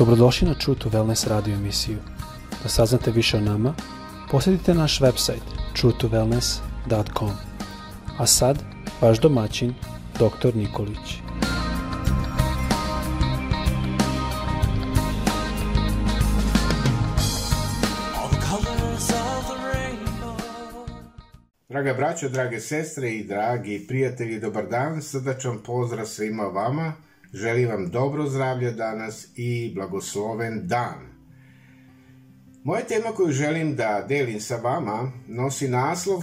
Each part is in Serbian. Dobrodošli na True to Wellness radio emisiju. Da saznate više o nama, posjetite naš website truetowellness.com. A sad, vaš domaćin, dr. Nikolić. Draga braćo, drage sestre i dragi prijatelji, dobar dan, srdačan pozdrav svima vama. Želim vam dobro zdravlje danas i blagosloven dan. Moja tema koju želim da delim sa vama nosi naslov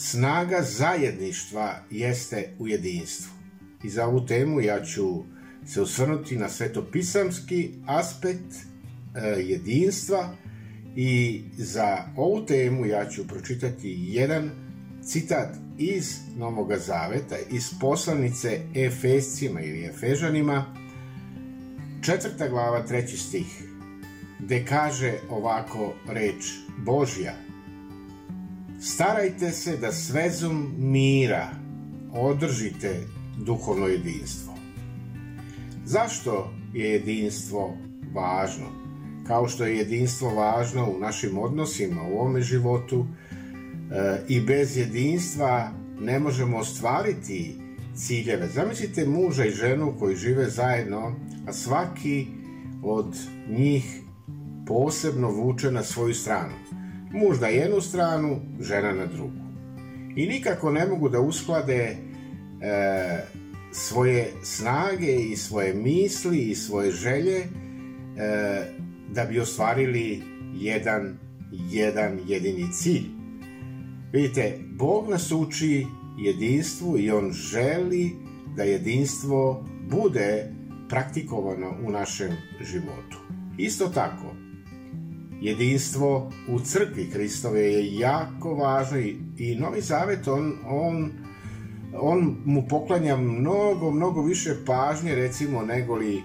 Snaga zajedništva jeste u jedinstvu. I za ovu temu ja ću se osvrnuti na svetopisamski aspekt e, jedinstva i za ovu temu ja ću pročitati jedan citat iz Novog Zaveta, iz poslanice Efescima ili Efežanima, četvrta glava, treći stih, gde kaže ovako reč Božja. Starajte se da svezom mira održite duhovno jedinstvo. Zašto je jedinstvo važno? Kao što je jedinstvo važno u našim odnosima, u ovome životu, E, i bez jedinstva ne možemo ostvariti ciljeve. Zamislite muža i ženu koji žive zajedno, a svaki od njih posebno vuče na svoju stranu. Muž na jednu stranu, žena na drugu. I nikako ne mogu da usklade e, svoje snage i svoje misli i svoje želje e, da bi ostvarili jedan, jedan jedini cilj. Vidite, Bog nas uči jedinstvu i On želi da jedinstvo bude praktikovano u našem životu. Isto tako, jedinstvo u crkvi Kristove je jako važno i Novi Zavet, on, on, on mu poklanja mnogo, mnogo više pažnje, recimo, negoli e,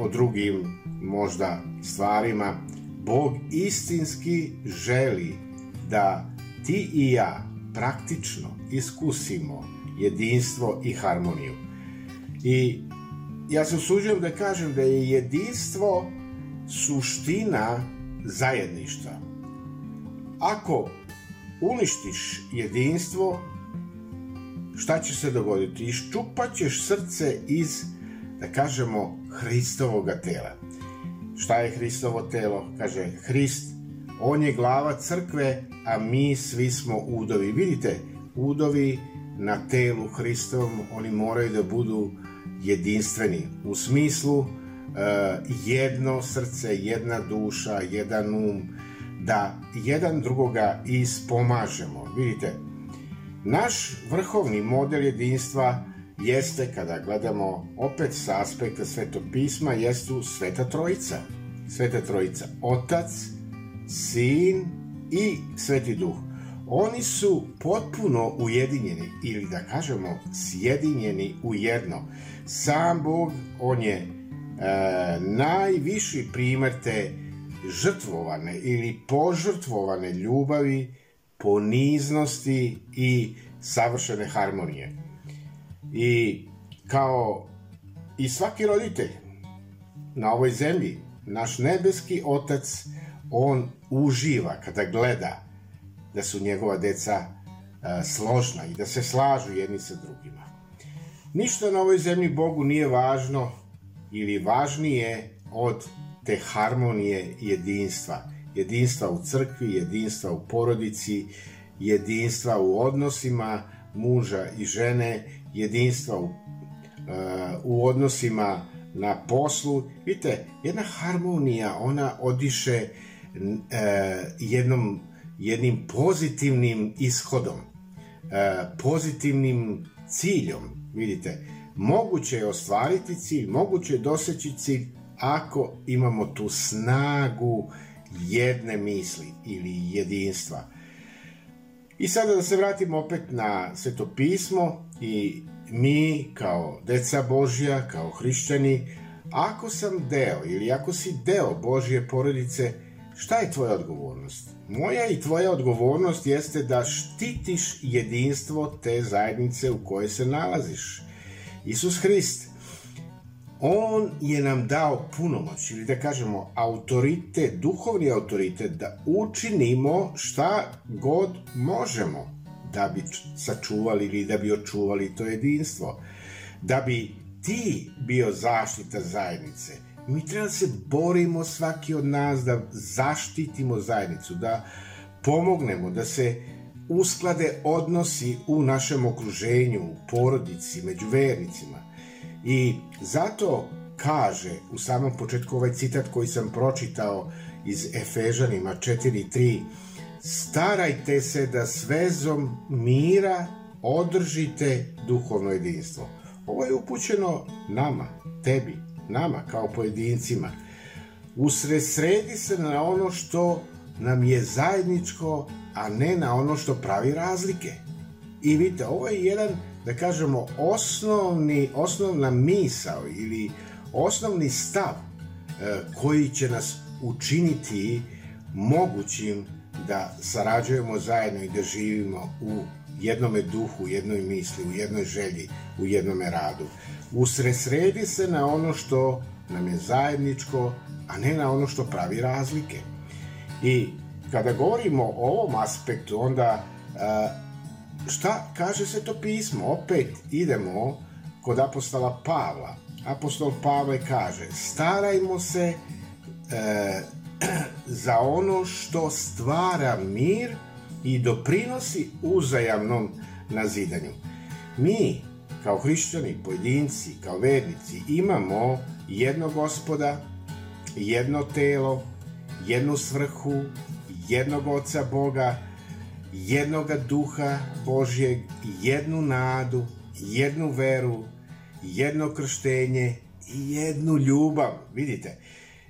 o drugim možda stvarima. Bog istinski želi da ti i ja praktično iskusimo jedinstvo i harmoniju. I ja se usuđujem da kažem da je jedinstvo suština zajedništva. Ako uništiš jedinstvo, šta će se dogoditi? Iščupaćeš srce iz, da kažemo, Hristovog tela. Šta je Hristovo telo? Kaže, Hrist On je glava crkve, a mi svi smo udovi. Vidite, udovi na telu Hristovom, oni moraju da budu jedinstveni. U smislu e, jedno srce, jedna duša, jedan um, da jedan drugoga ispomažemo. Vidite, naš vrhovni model jedinstva jeste, kada gledamo opet sa aspekta svetog pisma, jeste Sveta Trojica. Sveta Trojica, Otac, Sin i Sveti Duh. Oni su potpuno ujedinjeni ili da kažemo sjedinjeni u jedno. Sam Bog, on je e, najviši primer te žrtvovane ili požrtvovane ljubavi, poniznosti i savršene harmonije. I kao i svaki roditelj na ovoj zemlji, naš nebeski otac, on uživa kada gleda da su njegova deca e, složna i da se slažu jedni sa drugima. Ništa na ovoj zemlji Bogu nije važno ili važnije od te harmonije jedinstva. Jedinstva u crkvi, jedinstva u porodici, jedinstva u odnosima muža i žene, jedinstva u, e, u odnosima na poslu. Vidite, jedna harmonija, ona odiše uh, E, jednom, jednim pozitivnim ishodom, e, pozitivnim ciljom, vidite, moguće je ostvariti cilj, moguće je doseći cilj ako imamo tu snagu jedne misli ili jedinstva. I sada da se vratimo opet na sveto pismo i mi kao deca Božja, kao hrišćani, ako sam deo ili ako si deo Božje porodice, Šta je tvoja odgovornost? Moja i tvoja odgovornost jeste da štitiš jedinstvo te zajednice u kojoj se nalaziš. Isus Hrist, on je nam dao punomoć ili da kažemo autoritet, duhovni autoritet da učinimo šta god možemo da bi sačuvali ili da bi očuvali to jedinstvo. Da bi ti bio zaštita zajednice mi treba da se borimo svaki od nas da zaštitimo zajednicu, da pomognemo, da se usklade odnosi u našem okruženju, u porodici, među vernicima. I zato kaže u samom početku ovaj citat koji sam pročitao iz Efežanima 4.3 Starajte se da s vezom mira održite duhovno jedinstvo. Ovo je upućeno nama, tebi, nama kao pojedincima, usredsredi se na ono što nam je zajedničko, a ne na ono što pravi razlike. I vidite, ovo je jedan, da kažemo, osnovni, osnovna misao ili osnovni stav e, koji će nas učiniti mogućim da sarađujemo zajedno i da živimo u jednome duhu, u jednoj misli, u jednoj želji, u jednome radu. Usresredi se na ono što nam je zajedničko, a ne na ono što pravi razlike. I kada govorimo o ovom aspektu, onda šta kaže se to pismo? Opet idemo kod apostola Pavla. Apostol Pavle kaže, starajmo se e, za ono što stvara mir, i doprinosi uzajamnom nazidanju. Mi, kao hrišćani, pojedinci, kao vernici, imamo jednog gospoda, jedno telo, jednu svrhu, jednog oca Boga, jednoga duha Božjeg, jednu nadu, jednu veru, jedno krštenje i jednu ljubav. Vidite,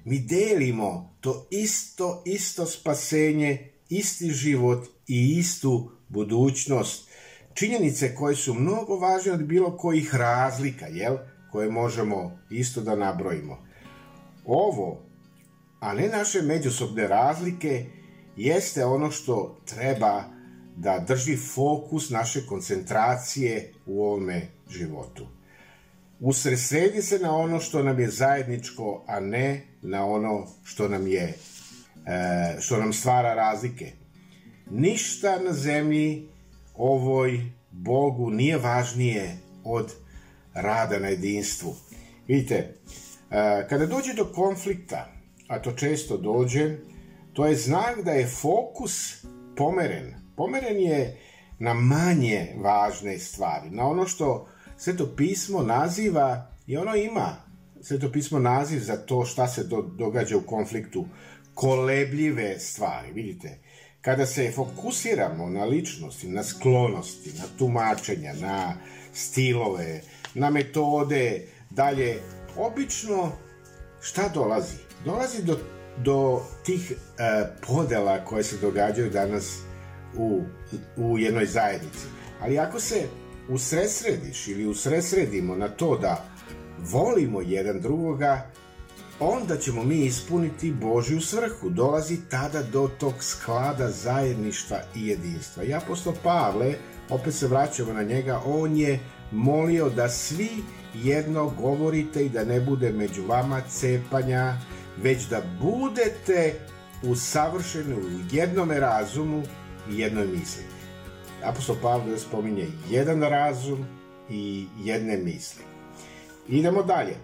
mi delimo to isto, isto spasenje, isti život i istu budućnost. Činjenice koje su mnogo važne od bilo kojih razlika, jel? koje možemo isto da nabrojimo. Ovo, a ne naše međusobne razlike, jeste ono što treba da drži fokus naše koncentracije u ovome životu. Usresredi se na ono što nam je zajedničko, a ne na ono što nam je e, što nam stvara razlike. Ništa na zemlji ovoj Bogu nije važnije od rada na jedinstvu. Vidite, e, kada dođe do konflikta, a to često dođe, to je znak da je fokus pomeren. Pomeren je na manje važne stvari, na ono što Sveto pismo naziva i ono ima Sveto pismo naziv za to šta se događa u konfliktu, kolebljive stvari, vidite. Kada se fokusiramo na ličnosti, na sklonosti, na tumačenja, na stilove, na metode, dalje, obično šta dolazi? Dolazi do, do tih e, podela koje se događaju danas u, u jednoj zajednici. Ali ako se usresrediš ili usresredimo na to da volimo jedan drugoga, onda ćemo mi ispuniti Božju svrhu. Dolazi tada do tog sklada zajedništva i jedinstva. I apostol Pavle, opet se vraćamo na njega, on je molio da svi jedno govorite i da ne bude među vama cepanja, već da budete usavršeni u jednome razumu i jednoj misli. Apostol Pavle spominje jedan razum i jedne misli. Idemo dalje.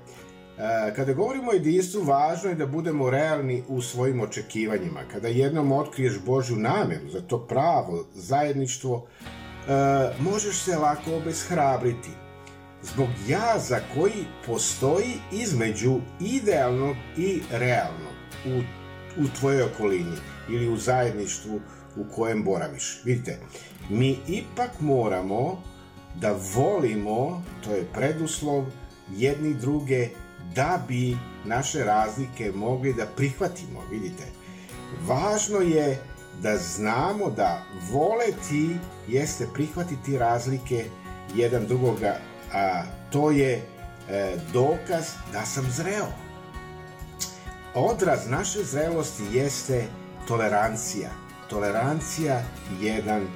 E, kada govorimo o jedinstvu, važno je da budemo realni u svojim očekivanjima. Kada jednom otkriješ Božju nameru za to pravo zajedništvo, e, možeš se lako obeshrabriti zbog jaza koji postoji između idealnog i realnog u, u tvojoj okolini ili u zajedništvu u kojem boraviš. Vidite, mi ipak moramo da volimo, to je preduslov, jedni druge da bi naše razlike mogli da prihvatimo, vidite. Važno je da znamo da voleti jeste prihvatiti razlike jedan drugoga, a to je e, dokaz da sam zreo. Odraz naše zrelosti jeste tolerancija. Tolerancija jedan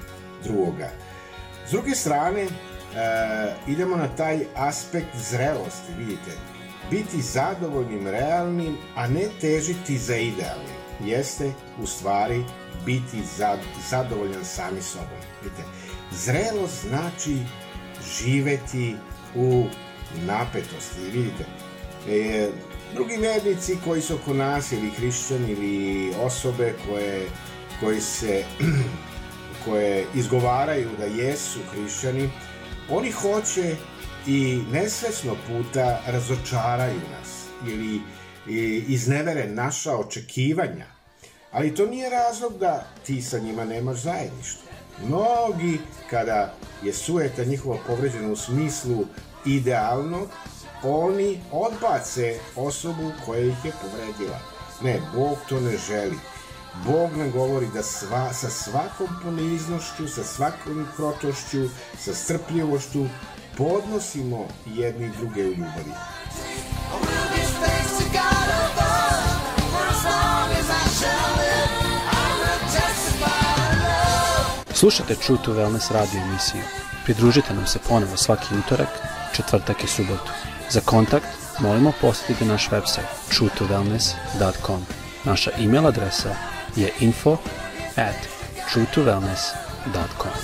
drugoga. S druge strane, e, idemo na taj aspekt zrelosti, vidite Biti zadovoljnim realnim, a ne težiti za idealnim, jeste u stvari biti zadovoljan sami sobom. Vidite, zrelost znači živeti u napetosti. Vidite, e, drugi vernici koji su oko nas ili hrišćani ili osobe koje, koji se koje izgovaraju da jesu hrišćani, oni hoće i nesrećno puta razočaraju nas ili e, iznevere naša očekivanja. Ali to nije razlog da ti sa njima nemaš zajedništvo. Mnogi, kada je sujeta njihova povređena u smislu idealno, oni odbace osobu koja ih je povredila. Ne, Bog to ne želi. Bog nam govori da sva, sa svakom poniznošću, sa svakom krotošću, sa strpljivošću podnosimo jedni druge u ljubavi. Slušajte True to Wellness radio emisiju. Pridružite nam se ponovo svaki utorak, četvrtak i subotu. Za kontakt molimo posjetiti naš website truetowellness.com. Naša e-mail adresa je info at truetowellness.com.